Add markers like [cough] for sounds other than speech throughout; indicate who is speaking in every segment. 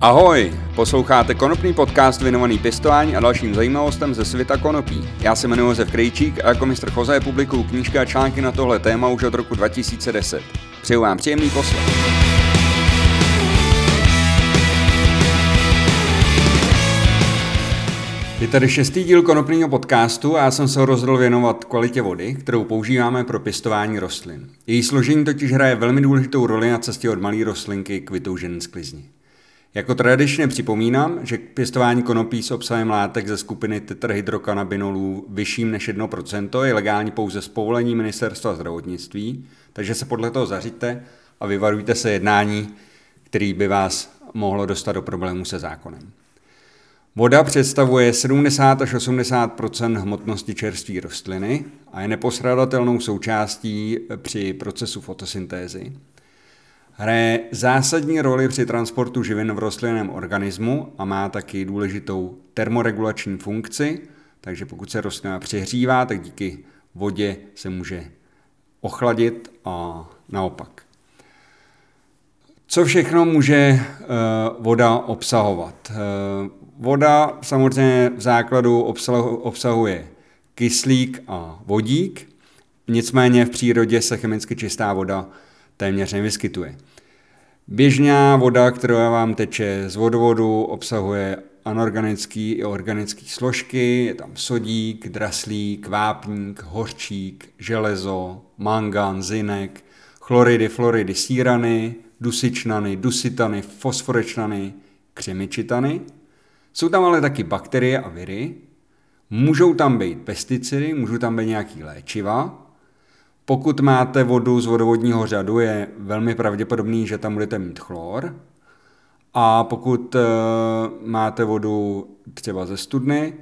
Speaker 1: Ahoj, posloucháte konopný podcast věnovaný pěstování a dalším zajímavostem ze světa konopí. Já se jmenuji Josef Krejčík a jako mistr Choze publikuju knížky a články na tohle téma už od roku 2010. Přeju vám příjemný poslech. Je tady šestý díl konopního podcastu a já jsem se ho rozhodl věnovat kvalitě vody, kterou používáme pro pěstování rostlin. Její složení totiž hraje velmi důležitou roli na cestě od malé rostlinky k vytoužené sklizni. Jako tradičně připomínám, že pěstování konopí s obsahem látek ze skupiny tetrahydrokanabinolů vyšším než 1% je legální pouze s povolením ministerstva zdravotnictví, takže se podle toho zařiďte a vyvarujte se jednání, který by vás mohlo dostat do problémů se zákonem. Voda představuje 70 až 80% hmotnosti čerstvé rostliny a je nepostradatelnou součástí při procesu fotosyntézy. Hraje zásadní roli při transportu živin v rostlinném organismu a má taky důležitou termoregulační funkci, takže pokud se rostlina přehřívá, tak díky vodě se může ochladit a naopak. Co všechno může eh, voda obsahovat? Eh, voda samozřejmě v základu obsahuje kyslík a vodík, nicméně v přírodě se chemicky čistá voda téměř nevyskytuje. Běžná voda, která vám teče z vodovodu, obsahuje anorganické i organické složky, je tam sodík, draslík, vápník, hořčík, železo, mangan, zinek, chloridy, floridy, sírany, dusičnany, dusitany, fosforečnany, křemičitany. Jsou tam ale taky bakterie a viry, můžou tam být pesticidy, můžou tam být nějaký léčiva, pokud máte vodu z vodovodního řadu, je velmi pravděpodobný, že tam budete mít chlor. A pokud uh, máte vodu třeba ze studny,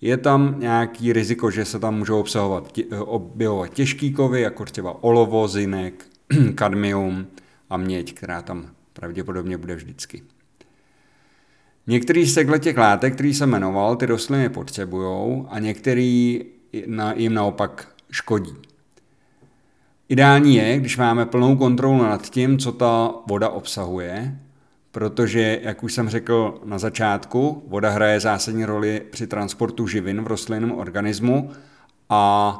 Speaker 1: je tam nějaký riziko, že se tam můžou obsahovat, eh, objevovat těžký kovy, jako třeba olovo, zinek, [clears throat] kadmium a měď, která tam pravděpodobně bude vždycky. Některý z těch látek, který jsem jmenoval, ty rostliny potřebují a některý jim naopak škodí. Ideální je, když máme plnou kontrolu nad tím, co ta voda obsahuje, protože, jak už jsem řekl na začátku, voda hraje zásadní roli při transportu živin v rostlinném organismu a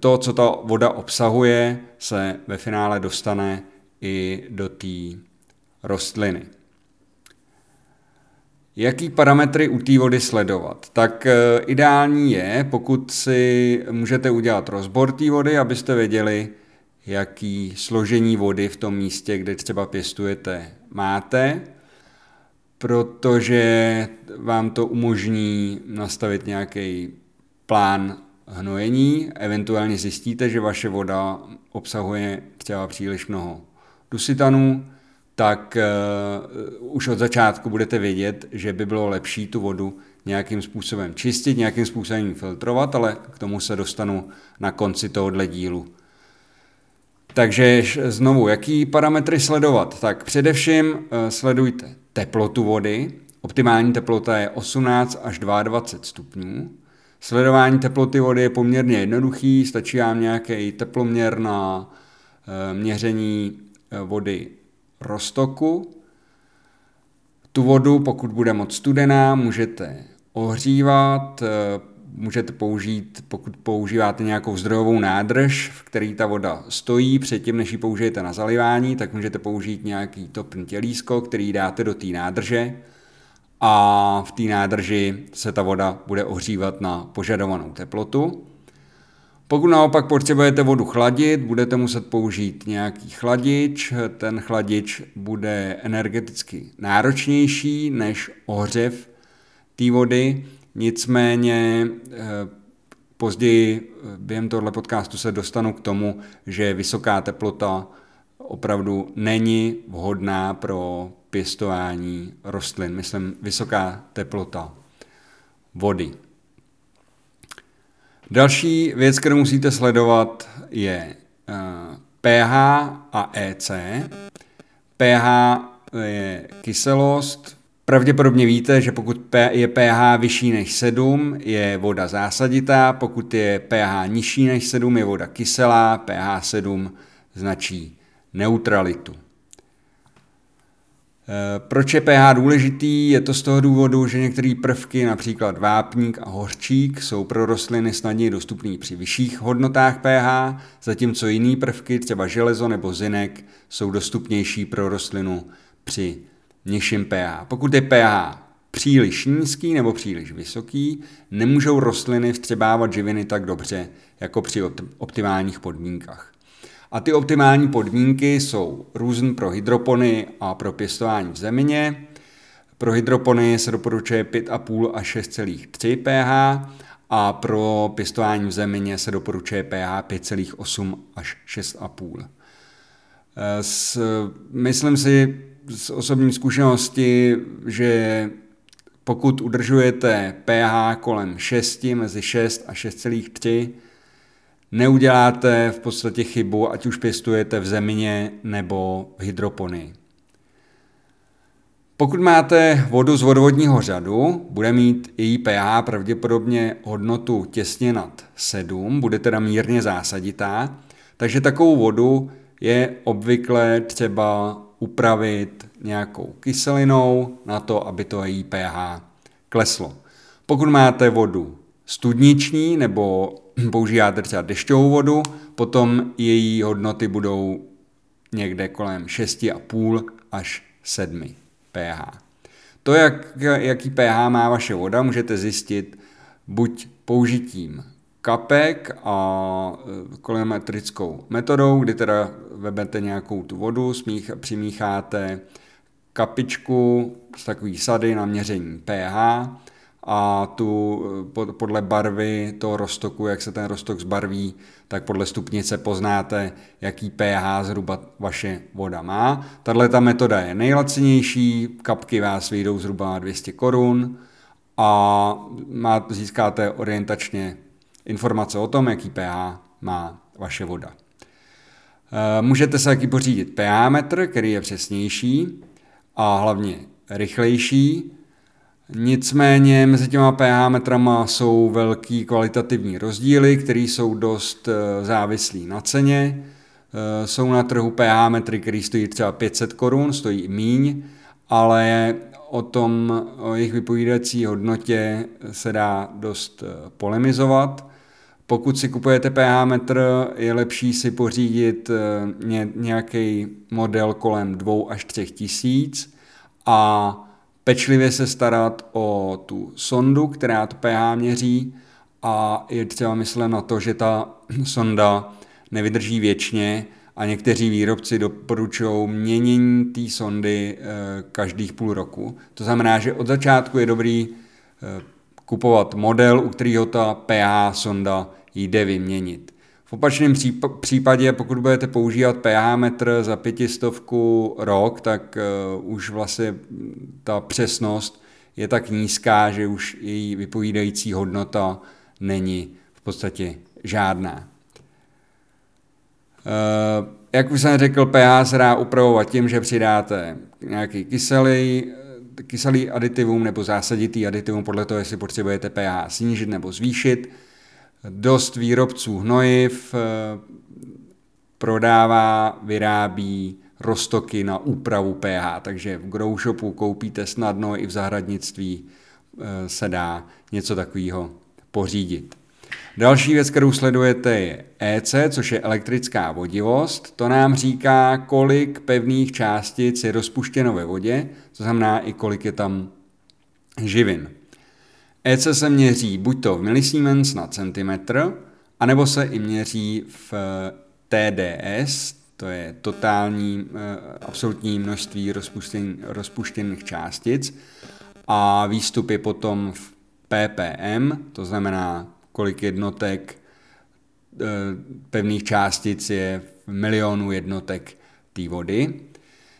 Speaker 1: to, co ta voda obsahuje, se ve finále dostane i do té rostliny. Jaký parametry u té vody sledovat? Tak eh, ideální je, pokud si můžete udělat rozbor té vody, abyste věděli, jaký složení vody v tom místě, kde třeba pěstujete, máte, protože vám to umožní nastavit nějaký plán hnojení, eventuálně zjistíte, že vaše voda obsahuje třeba příliš mnoho dusitanů, tak uh, už od začátku budete vědět, že by bylo lepší tu vodu nějakým způsobem čistit, nějakým způsobem filtrovat, ale k tomu se dostanu na konci tohohle dílu. Takže znovu, jaký parametry sledovat? Tak především eh, sledujte teplotu vody. Optimální teplota je 18 až 22 stupňů. Sledování teploty vody je poměrně jednoduchý, stačí vám nějaký teploměr na eh, měření eh, vody roztoku. Tu vodu, pokud bude moc studená, můžete ohřívat, můžete použít, pokud používáte nějakou zdrojovou nádrž, v který ta voda stojí, předtím, než ji použijete na zalivání, tak můžete použít nějaký topný tělísko, který dáte do té nádrže a v té nádrži se ta voda bude ohřívat na požadovanou teplotu. Pokud naopak potřebujete vodu chladit, budete muset použít nějaký chladič. Ten chladič bude energeticky náročnější než ohřev té vody, Nicméně eh, později eh, během tohle podcastu se dostanu k tomu, že vysoká teplota opravdu není vhodná pro pěstování rostlin. Myslím, vysoká teplota vody. Další věc, kterou musíte sledovat, je pH eh, a EC. pH je kyselost, Pravděpodobně víte, že pokud je pH vyšší než 7, je voda zásaditá, pokud je pH nižší než 7, je voda kyselá, pH 7 značí neutralitu. Proč je pH důležitý? Je to z toho důvodu, že některé prvky, například vápník a hořčík, jsou pro rostliny snadněji dostupné při vyšších hodnotách pH, zatímco jiné prvky, třeba železo nebo zinek, jsou dostupnější pro rostlinu při nižším pH. Pokud je pH příliš nízký nebo příliš vysoký, nemůžou rostliny vstřebávat živiny tak dobře jako při optimálních podmínkách. A ty optimální podmínky jsou různé pro hydropony a pro pěstování v zemině. Pro hydropony se doporučuje 5,5 až 6,3 pH a pro pěstování v zemině se doporučuje pH 5,8 až 6,5. S, myslím si z osobní zkušenosti, že pokud udržujete pH kolem 6, mezi 6 a 6,3, neuděláte v podstatě chybu, ať už pěstujete v zemině nebo v hydroponii. Pokud máte vodu z vodovodního řadu, bude mít její pH pravděpodobně hodnotu těsně nad 7, bude teda mírně zásaditá, takže takovou vodu je obvykle třeba upravit nějakou kyselinou na to, aby to její pH kleslo. Pokud máte vodu studniční nebo [clears throat] používáte třeba dešťovou vodu, potom její hodnoty budou někde kolem 6,5 až 7 pH. To, jak, jaký pH má vaše voda, můžete zjistit buď použitím kapek a e, kolometrickou metodou, kdy teda vebete nějakou tu vodu, smích, přimícháte kapičku z takový sady na měření pH a tu eh, podle barvy toho roztoku, jak se ten roztok zbarví, tak podle stupnice poznáte, jaký pH zhruba vaše voda má. Tahle ta metoda je nejlacinější, kapky vás vyjdou zhruba 200 korun a získáte orientačně informace o tom, jaký pH má vaše voda. Eh, můžete se taky pořídit pH metr, který je přesnější a hlavně rychlejší, Nicméně mezi těma pH metrama jsou velký kvalitativní rozdíly, které jsou dost eh, závislí na ceně. Eh, jsou na trhu pH metry, které stojí třeba 500 korun, stojí i míň, ale o tom, o jejich vypovídací hodnotě se dá dost polemizovat. Pokud si kupujete pH metr, je lepší si pořídit nějaký model kolem 2 až 3 tisíc a pečlivě se starat o tu sondu, která to pH měří a je třeba myslet na to, že ta sonda nevydrží věčně a někteří výrobci doporučují měnění té sondy eh, každých půl roku. To znamená, že od začátku je dobrý eh, kupovat model, u kterého ta pH sonda jde vyměnit opačném případě, pokud budete používat pH metr za pětistovku rok, tak uh, už vlastně ta přesnost je tak nízká, že už její vypovídající hodnota není v podstatě žádná. Uh, jak už jsem řekl, pH se dá upravovat tím, že přidáte nějaký kyselý, kyselý aditivum nebo zásaditý aditivum podle toho, jestli potřebujete pH snížit nebo zvýšit dost výrobců hnojiv eh, prodává, vyrábí roztoky na úpravu pH, takže v grow shopu koupíte snadno, i v zahradnictví eh, se dá něco takového pořídit. Další věc, kterou sledujete, je EC, což je elektrická vodivost. To nám říká, kolik pevných částic je rozpuštěno ve vodě, to znamená i kolik je tam živin. EC se měří buď to v milisiemens na centimetr, anebo se i měří v TDS, to je totální eh, absolutní množství rozpuštěn, rozpuštěných částic a výstup je potom v ppm, to znamená, kolik jednotek eh, pevných částic je v milionu jednotek té vody.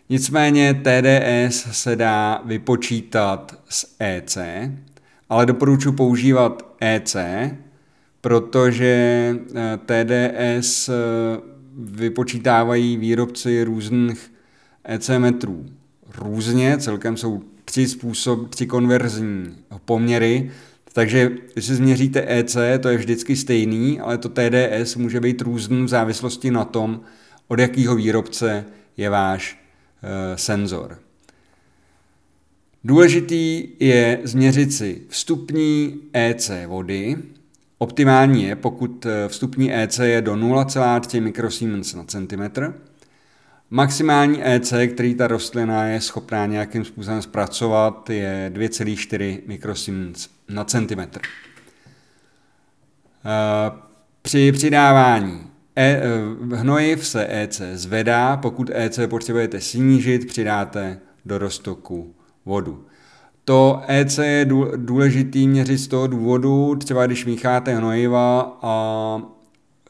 Speaker 1: Nicméně TDS se dá vypočítat z EC, ale doporučuji používat EC, protože eh, TDS eh, vypočítávají výrobci různých EC metrů různě, celkem jsou tři způsob, tři konverzní poměry, takže když si změříte EC, to je vždycky stejný, ale to TDS může být různý v závislosti na tom, od jakého výrobce je váš e, senzor. Důležitý je změřit si vstupní EC vody. Optimální je, pokud vstupní EC je do 0,3 mikrosiemens na centimetr. Maximální EC, který ta rostlina je schopná nějakým způsobem zpracovat, je 2,4 mikrosiemens na centimetr. Eh, při přidávání e, eh, hnojiv se EC zvedá, pokud EC potřebujete snížit, přidáte do roztoku vodu. To EC je důležitý měřit z toho důvodu, třeba když mícháte hnojiva a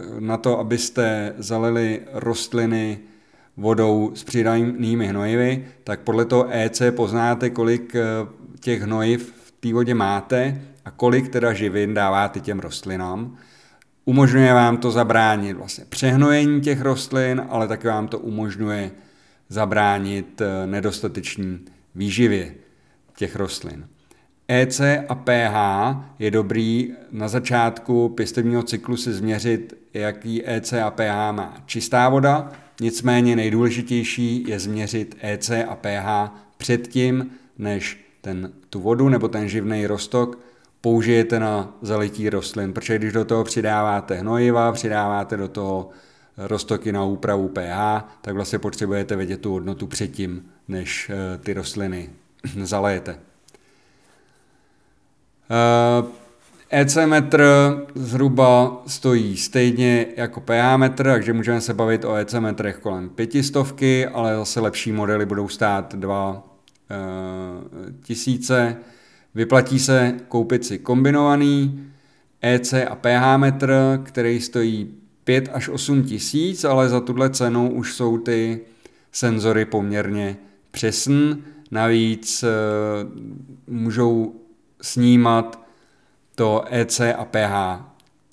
Speaker 1: eh, na to, abyste zalili rostliny vodou s přidanými hnojivy, tak podle toho EC poznáte, kolik těch hnojiv v té vodě máte a kolik teda živin dáváte těm rostlinám. Umožňuje vám to zabránit vlastně přehnojení těch rostlin, ale také vám to umožňuje zabránit eh, nedostatečný výživě těch rostlin. EC a pH je dobrý na začátku pěstebního cyklu si změřit, jaký EC a pH má čistá voda, nicméně nejdůležitější je změřit EC a pH předtím, než ten, tu vodu nebo ten živný rostok použijete na zalití rostlin, protože když do toho přidáváte hnojiva, přidáváte do toho roztoky na úpravu pH, tak vlastně potřebujete vědět tu hodnotu předtím, než eh, ty rostliny [clears throat] zalejete. EC eh, metr zhruba stojí stejně jako pH metr, takže můžeme se bavit o EC metrech kolem pětistovky, ale zase lepší modely budou stát dva e, tisíce. Vyplatí se koupit si kombinovaný EC a pH metr, který stojí 5 až 8 tisíc, ale za tuhle cenu už jsou ty senzory poměrně přesný. Navíc e, můžou snímat to EC a pH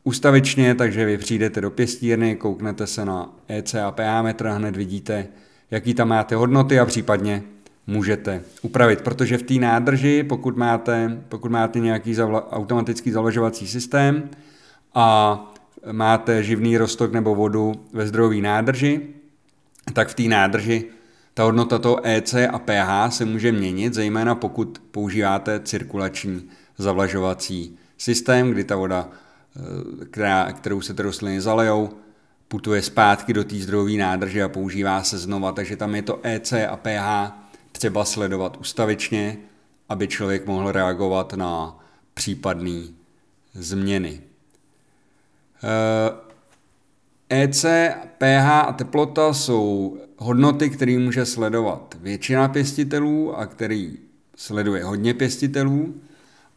Speaker 1: ustavičně, takže vy přijdete do pěstírny, kouknete se na EC a pH metr a hned vidíte, jaký tam máte hodnoty a případně můžete upravit, protože v té nádrži, pokud máte, pokud máte nějaký zavla, automatický zavlažovací systém a máte živný rostok nebo vodu ve zdrojové nádrži, tak v té nádrži ta hodnota toho EC a pH se může měnit, zejména pokud používáte cirkulační zavlažovací systém, kdy ta voda, eh, která, kterou se ty rostliny zalejou, putuje zpátky do té zdrojové nádrže a používá se znova, takže tam je to EC a pH třeba sledovat ustavičně, aby člověk mohl reagovat na případné změny. EC, eh, e pH a teplota jsou hodnoty, které může sledovat většina pěstitelů a který sleduje hodně pěstitelů.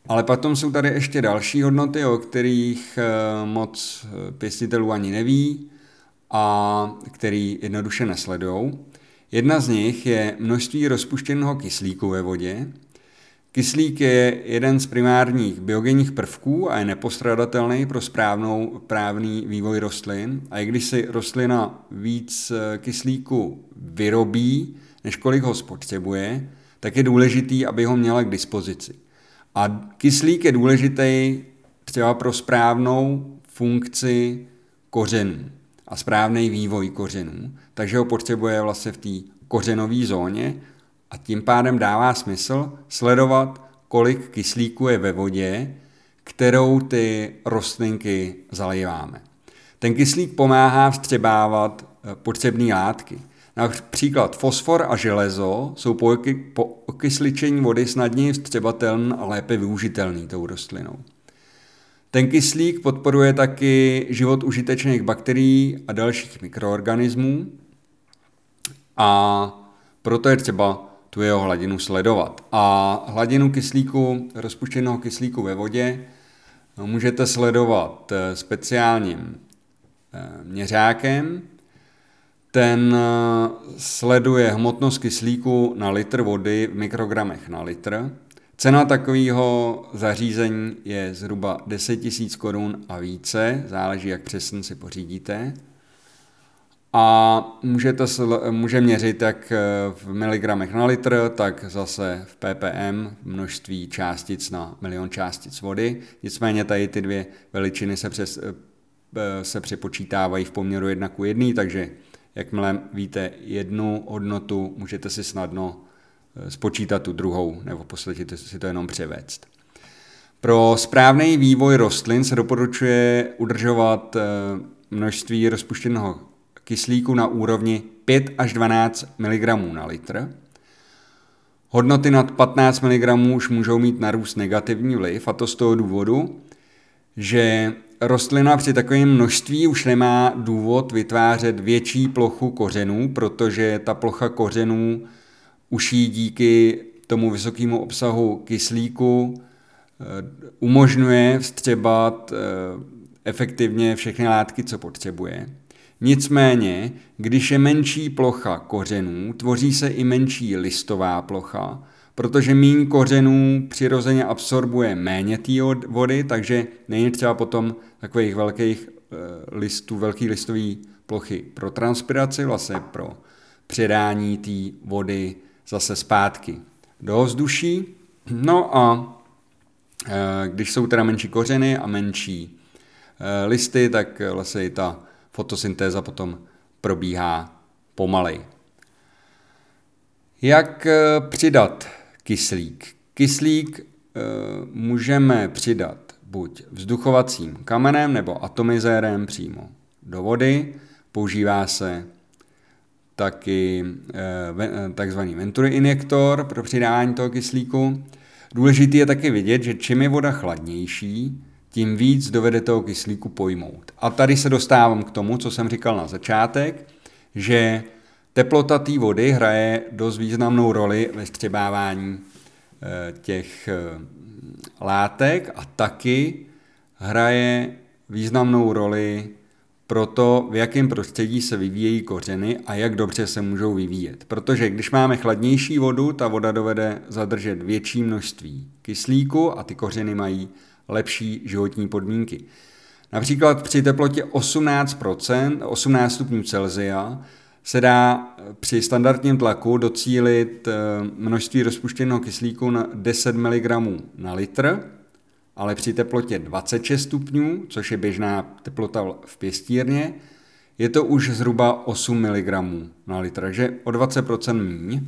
Speaker 1: Ale potom jsou tady ještě další hodnoty, o kterých eh, moc eh, pěstitelů ani neví a který jednoduše nesledují. Jedna z nich je množství rozpuštěného kyslíku ve vodě. Kyslík je jeden z primárních biogenních prvků a je nepostradatelný pro správnou právný vývoj rostlin. A i když si rostlina víc eh, kyslíku vyrobí, než kolik ho spotřebuje, tak je důležitý, aby ho měla k dispozici. A kyslík je důležitý třeba pro správnou funkci kořenů a správný vývoj kořenů, takže ho potřebuje vlastně v té kořenové zóně a tím pádem dává smysl sledovat, kolik kyslíku je ve vodě, kterou ty rostlinky zalíváme. Ten kyslík pomáhá vstřebávat eh, potřebné látky. Například fosfor a železo jsou po, po okysličení vody snadněji vstřebatelný a lépe využitelný tou rostlinou. Ten kyslík podporuje taky život užitečných bakterií a dalších mikroorganismů a proto je třeba tu jeho hladinu sledovat. A hladinu kyslíku, rozpuštěného kyslíku ve vodě můžete sledovat eh, speciálním eh, měřákem, ten eh, sleduje hmotnost kyslíku na litr vody v mikrogramech na litr. Cena takového zařízení je zhruba 10 000 korun a více, záleží, jak přesně si pořídíte. A můžete, může měřit jak eh, v miligramech na litr, tak zase v ppm množství částic na milion částic vody. Nicméně tady ty dvě veličiny se, přes, eh, se přepočítávají v poměru 1 k 1, takže Jakmile víte jednu hodnotu, můžete si snadno spočítat tu druhou, nebo podstatě si to jenom převést. Pro správný vývoj rostlin se doporučuje udržovat množství rozpuštěného kyslíku na úrovni 5 až 12 mg na litr. Hodnoty nad 15 mg už můžou mít na růst negativní vliv, a to z toho důvodu, že rostlina při takovém množství už nemá důvod vytvářet větší plochu kořenů, protože ta plocha kořenů už jí díky tomu vysokému obsahu kyslíku eh, umožňuje vstřebat eh, efektivně všechny látky, co potřebuje. Nicméně, když je menší plocha kořenů, tvoří se i menší listová plocha, protože méně kořenů přirozeně absorbuje méně té vody, takže není třeba potom takových velkých eh, listů, velký listový plochy pro transpiraci, vlastně pro předání té vody zase zpátky do vzduší. No a eh, když jsou teda menší kořeny a menší eh, listy, tak vlastně i ta fotosyntéza potom probíhá pomalej. Jak přidat kyslík. Kyslík e, můžeme přidat buď vzduchovacím kamenem nebo atomizérem přímo do vody. Používá se taky e, takzvaný Venturi injektor pro přidání toho kyslíku. Důležité je taky vidět, že čím je voda chladnější, tím víc dovede toho kyslíku pojmout. A tady se dostávám k tomu, co jsem říkal na začátek, že Teplota té vody hraje dost významnou roli ve střebávání eh, těch eh, látek a taky hraje významnou roli pro to, v jakém prostředí se vyvíjejí kořeny a jak dobře se můžou vyvíjet. Protože když máme chladnější vodu, ta voda dovede zadržet větší množství kyslíku a ty kořeny mají lepší životní podmínky. Například při teplotě 18%, 18 stupňů Celsia se dá při standardním tlaku docílit eh, množství rozpuštěného kyslíku na 10 mg na litr, ale při teplotě 26 stupňů, což je běžná teplota v pěstírně, je to už zhruba 8 mg na litr, takže o 20% míň.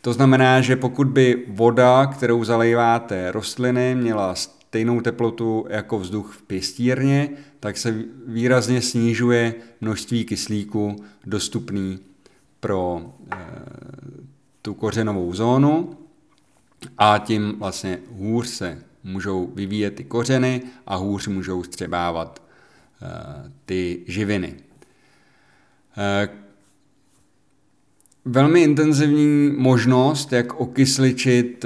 Speaker 1: To znamená, že pokud by voda, kterou zalejváte rostliny, měla stejnou teplotu jako vzduch v pěstírně, tak se výrazně snižuje množství kyslíku dostupný pro e, tu kořenovou zónu a tím vlastně hůř se můžou vyvíjet ty kořeny a hůř můžou střebávat e, ty živiny. E, velmi intenzivní možnost, jak okysličit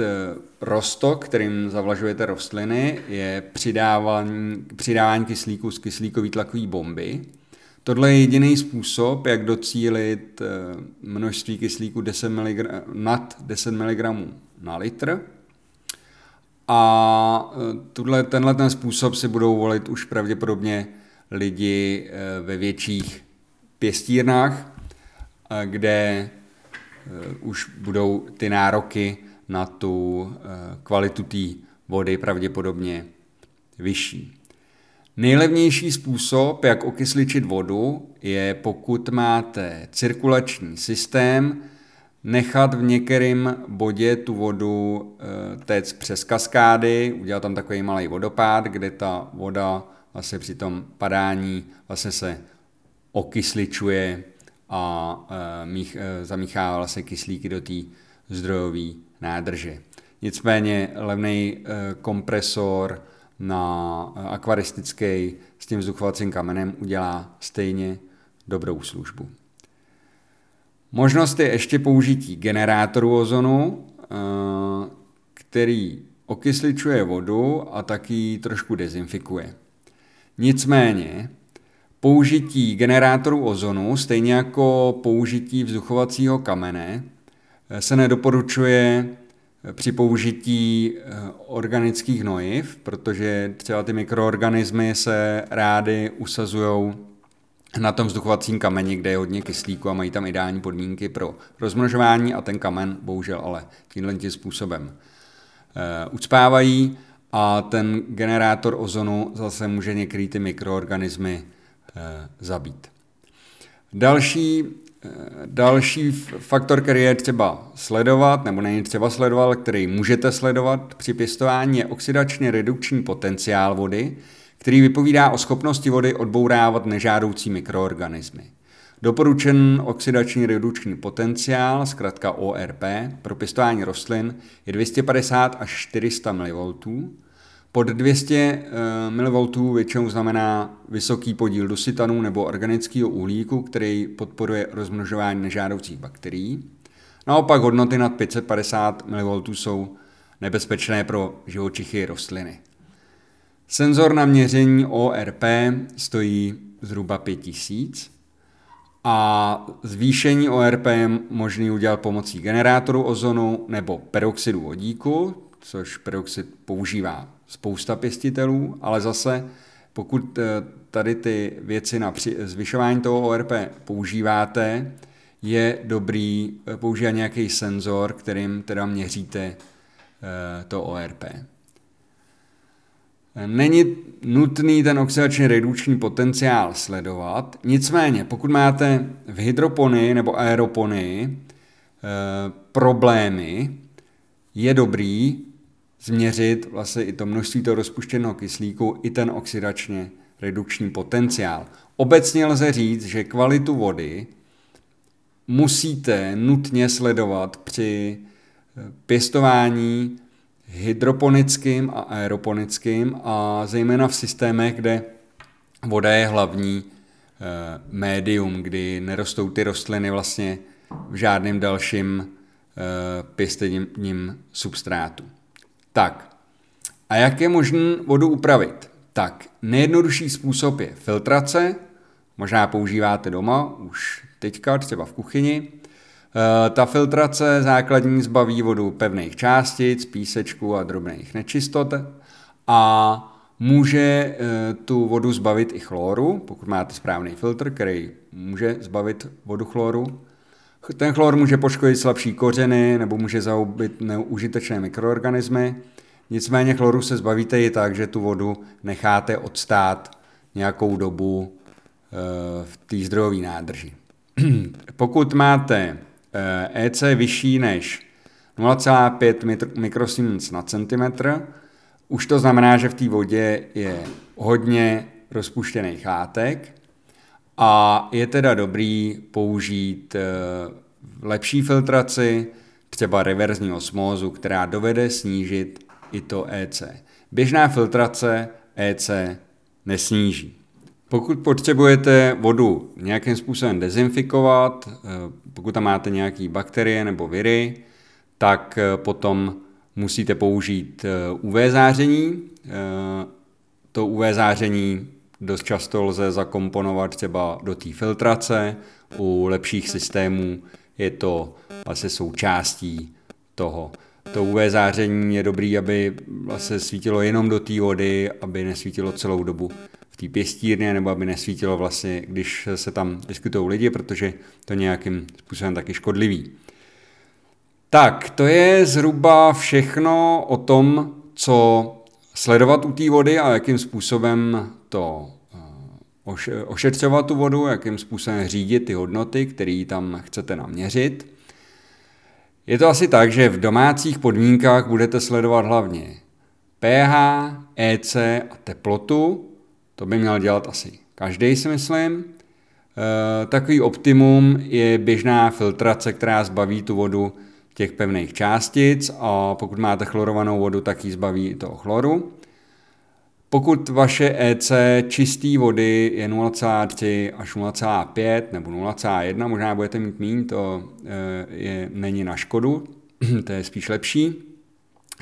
Speaker 1: Rostok, kterým zavlažujete rostliny, je přidávání, přidávání kyslíku z kyslíkové tlakové bomby. Tohle je jediný způsob, jak docílit eh, množství kyslíku 10 mg, nad 10 mg na litr. A eh, tuhle, tenhle ten způsob si budou volit už pravděpodobně lidi eh, ve větších pěstírnách, kde už budou ty nároky na tu eh, kvalitu té vody pravděpodobně vyšší. Nejlevnější způsob, jak okysličit vodu, je pokud máte cirkulační systém, nechat v některém bodě tu vodu eh, téct přes kaskády, udělat tam takový malý vodopád, kde ta voda vlastně při tom padání vlastně se okysličuje a eh, mích, zamíchá vlastně kyslíky do té zdrojové nádrže. Nicméně levný eh, kompresor na eh, akvaristický s tím vzduchovacím kamenem udělá stejně dobrou službu. Možnost je ještě použití generátoru ozonu, eh, který okysličuje vodu a taky trošku dezinfikuje. Nicméně použití generátoru ozonu, stejně jako použití vzduchovacího kamene, se nedoporučuje při použití eh, organických hnojiv, protože třeba ty mikroorganismy se rády usazují na tom vzduchovacím kameni, kde je hodně kyslíku a mají tam ideální podmínky pro rozmnožování a ten kamen bohužel ale tímhle tím způsobem uh, ucpávají a ten generátor ozonu zase může některé ty mikroorganismy zabít. Další Další faktor, který je třeba sledovat, nebo není třeba sledovat, který můžete sledovat při pěstování, je oxidačně redukční potenciál vody, který vypovídá o schopnosti vody odbourávat nežádoucí mikroorganismy. Doporučen oxidační redukční potenciál, zkrátka ORP, pro pěstování rostlin je 250 až 400 mV. Pod 200 mV většinou znamená vysoký podíl dusitanů nebo organického uhlíku, který podporuje rozmnožování nežádoucích bakterií. Naopak hodnoty nad 550 mV jsou nebezpečné pro živočichy rostliny. Senzor na měření ORP stojí zhruba 5000 a zvýšení ORP je možný udělat pomocí generátoru ozonu nebo peroxidu vodíku, což peroxid používá spousta pěstitelů, ale zase pokud eh, tady ty věci na zvyšování toho ORP používáte, je dobrý eh, používat nějaký senzor, kterým teda měříte eh, to ORP. Není nutný ten oxidační redukční potenciál sledovat, nicméně pokud máte v hydroponii nebo aeroponii e, problémy, je dobrý změřit vlastně i to množství toho rozpuštěného kyslíku, i ten oxidačně redukční potenciál. Obecně lze říct, že kvalitu vody musíte nutně sledovat při pěstování hydroponickým a aeroponickým a zejména v systémech, kde voda je hlavní e, médium, kdy nerostou ty rostliny vlastně v žádném dalším e, pěstením substrátu. Tak, a jak je možné vodu upravit? Tak, nejjednodušší způsob je filtrace, možná používáte doma už teďka, třeba v kuchyni, Eh, ta filtrace základní zbaví vodu pevných částic, písečku a drobných nečistot a může eh, tu vodu zbavit i chloru, pokud máte správný filtr, který může zbavit vodu chloru. Ten chlor může poškodit slabší kořeny nebo může zahubit neužitečné mikroorganismy. Nicméně chloru se zbavíte i tak, že tu vodu necháte odstát nějakou dobu eh, v té zdrojové nádrži. [clears throat] Pokud máte EC eh, e vyšší než 0,5 mikrosiemens na centimetr, už to znamená, že v té vodě je hodně rozpuštěných látek a je teda dobrý použít eh, lepší filtraci, třeba reverzní osmózu, která dovede snížit i to EC. Běžná filtrace EC nesníží. Pokud potřebujete vodu nějakým způsobem dezinfikovat, eh, pokud tam máte nějaké bakterie nebo viry, tak eh, potom musíte použít UV záření. To UV záření dost často lze zakomponovat třeba do té filtrace. U lepších systémů je to vlastně součástí toho. To UV záření je dobrý, aby vlastně svítilo jenom do té vody, aby nesvítilo celou dobu té pěstírně, nebo aby nesvítilo vlastně, když se tam diskutují lidi, protože to nějakým způsobem taky škodlivý. Tak, to je zhruba všechno o tom, co sledovat u té vody a jakým způsobem to eh, ošetřovat tu vodu, jakým způsobem řídit ty hodnoty, které tam chcete naměřit. Je to asi tak, že v domácích podmínkách budete sledovat hlavně pH, EC a teplotu, to by měl dělat asi každý, si myslím. E, takový optimum je běžná filtrace, která zbaví tu vodu těch pevných částic a pokud máte chlorovanou vodu, tak ji zbaví toho chloru. Pokud vaše EC čisté vody je 0,3 až 0,5 nebo 0,1, možná budete mít mín, to e, je, není na škodu, [clears throat] to je spíš lepší,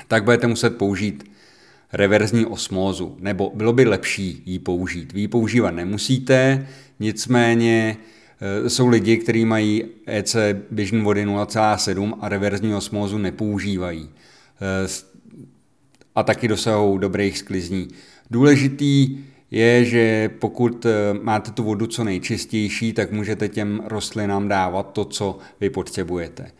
Speaker 1: tak budete muset použít reverzní osmózu, nebo bylo by lepší ji použít. Vy ji používat nemusíte, nicméně e, jsou lidi, kteří mají EC běžné vody 0,7 a reverzní osmózu nepoužívají. E, a taky dosahují dobrých sklizní. Důležitý je, že pokud e, máte tu vodu co nejčistější, tak můžete těm rostlinám dávat to, co vy potřebujete.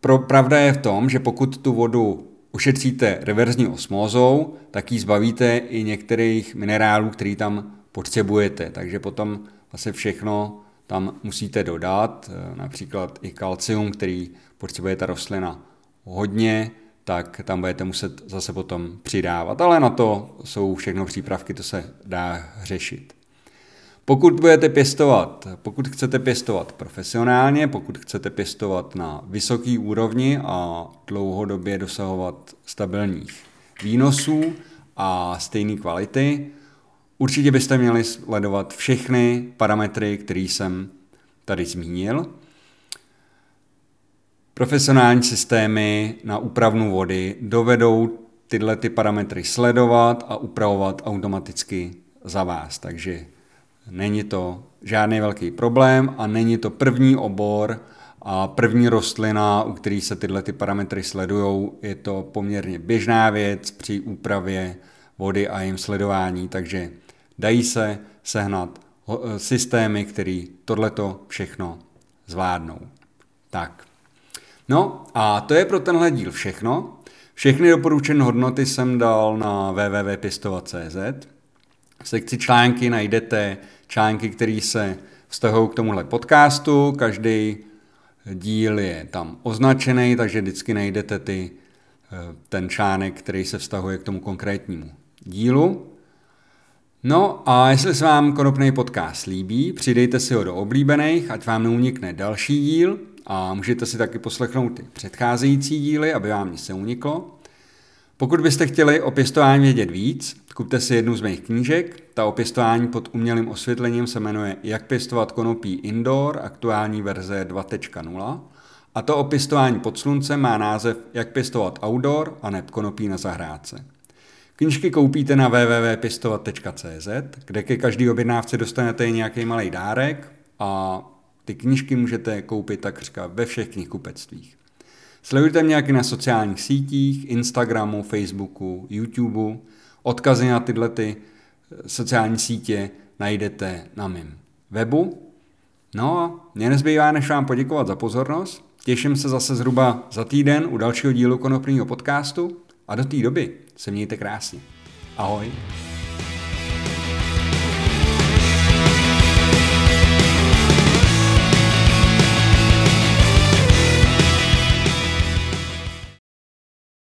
Speaker 1: Pro, pravda je v tom, že pokud tu vodu ušetříte reverzní osmózou, tak ji zbavíte i některých minerálů, který tam potřebujete. Takže potom vlastně všechno tam musíte dodat eh, například i kalcium, který potřebuje ta rostlina hodně, tak tam budete muset zase potom přidávat. Ale na to jsou všechno přípravky, to se dá řešit. Pokud budete pěstovat, pokud chcete pěstovat profesionálně, pokud chcete pěstovat na vysoký úrovni a dlouhodobě dosahovat stabilních výnosů a stejné kvality, určitě byste měli sledovat všechny parametry, které jsem tady zmínil. Profesionální systémy na úpravnu vody dovedou tyhle ty parametry sledovat a upravovat automaticky za vás. Takže není to žádný velký problém a není to první obor a první rostlina, u který se tyhle ty parametry sledují. Je to poměrně běžná věc při úpravě vody a jejím sledování, takže dají se sehnat systémy, které tohleto všechno zvládnou. Tak. No a to je pro tenhle díl všechno. Všechny doporučené hodnoty jsem dal na www.pistova.cz. V sekci články najdete články, které se vztahují k tomuhle podcastu. Každý díl je tam označený, takže vždycky najdete ty, eh, ten článek, který se vztahuje k tomu konkrétnímu dílu. No a jestli se vám konopný podcast líbí, přidejte si ho do oblíbených, ať vám neunikne další díl a můžete si taky poslechnout ty předcházející díly, aby vám nic neuniklo. Pokud byste chtěli o pěstování vědět víc, kupte si jednu z mých knížek. Ta o pěstování pod umělým osvětlením se jmenuje Jak pěstovat konopí indoor, aktuální verze 2.0. A to o pěstování pod sluncem má název Jak pěstovat outdoor a neb konopí na zahrádce. Knížky koupíte na www.pěstovat.cz, kde ke každý objednávce dostanete nějaký malý dárek a ty knížky můžete koupit takřka ve všech knihkupectvích. Sledujte mě nějaký na sociálních sítích, Instagramu, Facebooku, YouTubeu. Odkazy na tyhle ty eh, sociální sítě najdete na mém webu. No a mě nezbývá, než vám poděkovat za pozornost. Těším se zase zhruba za týden u dalšího dílu konopního podcastu a do té doby se mějte krásně. Ahoj.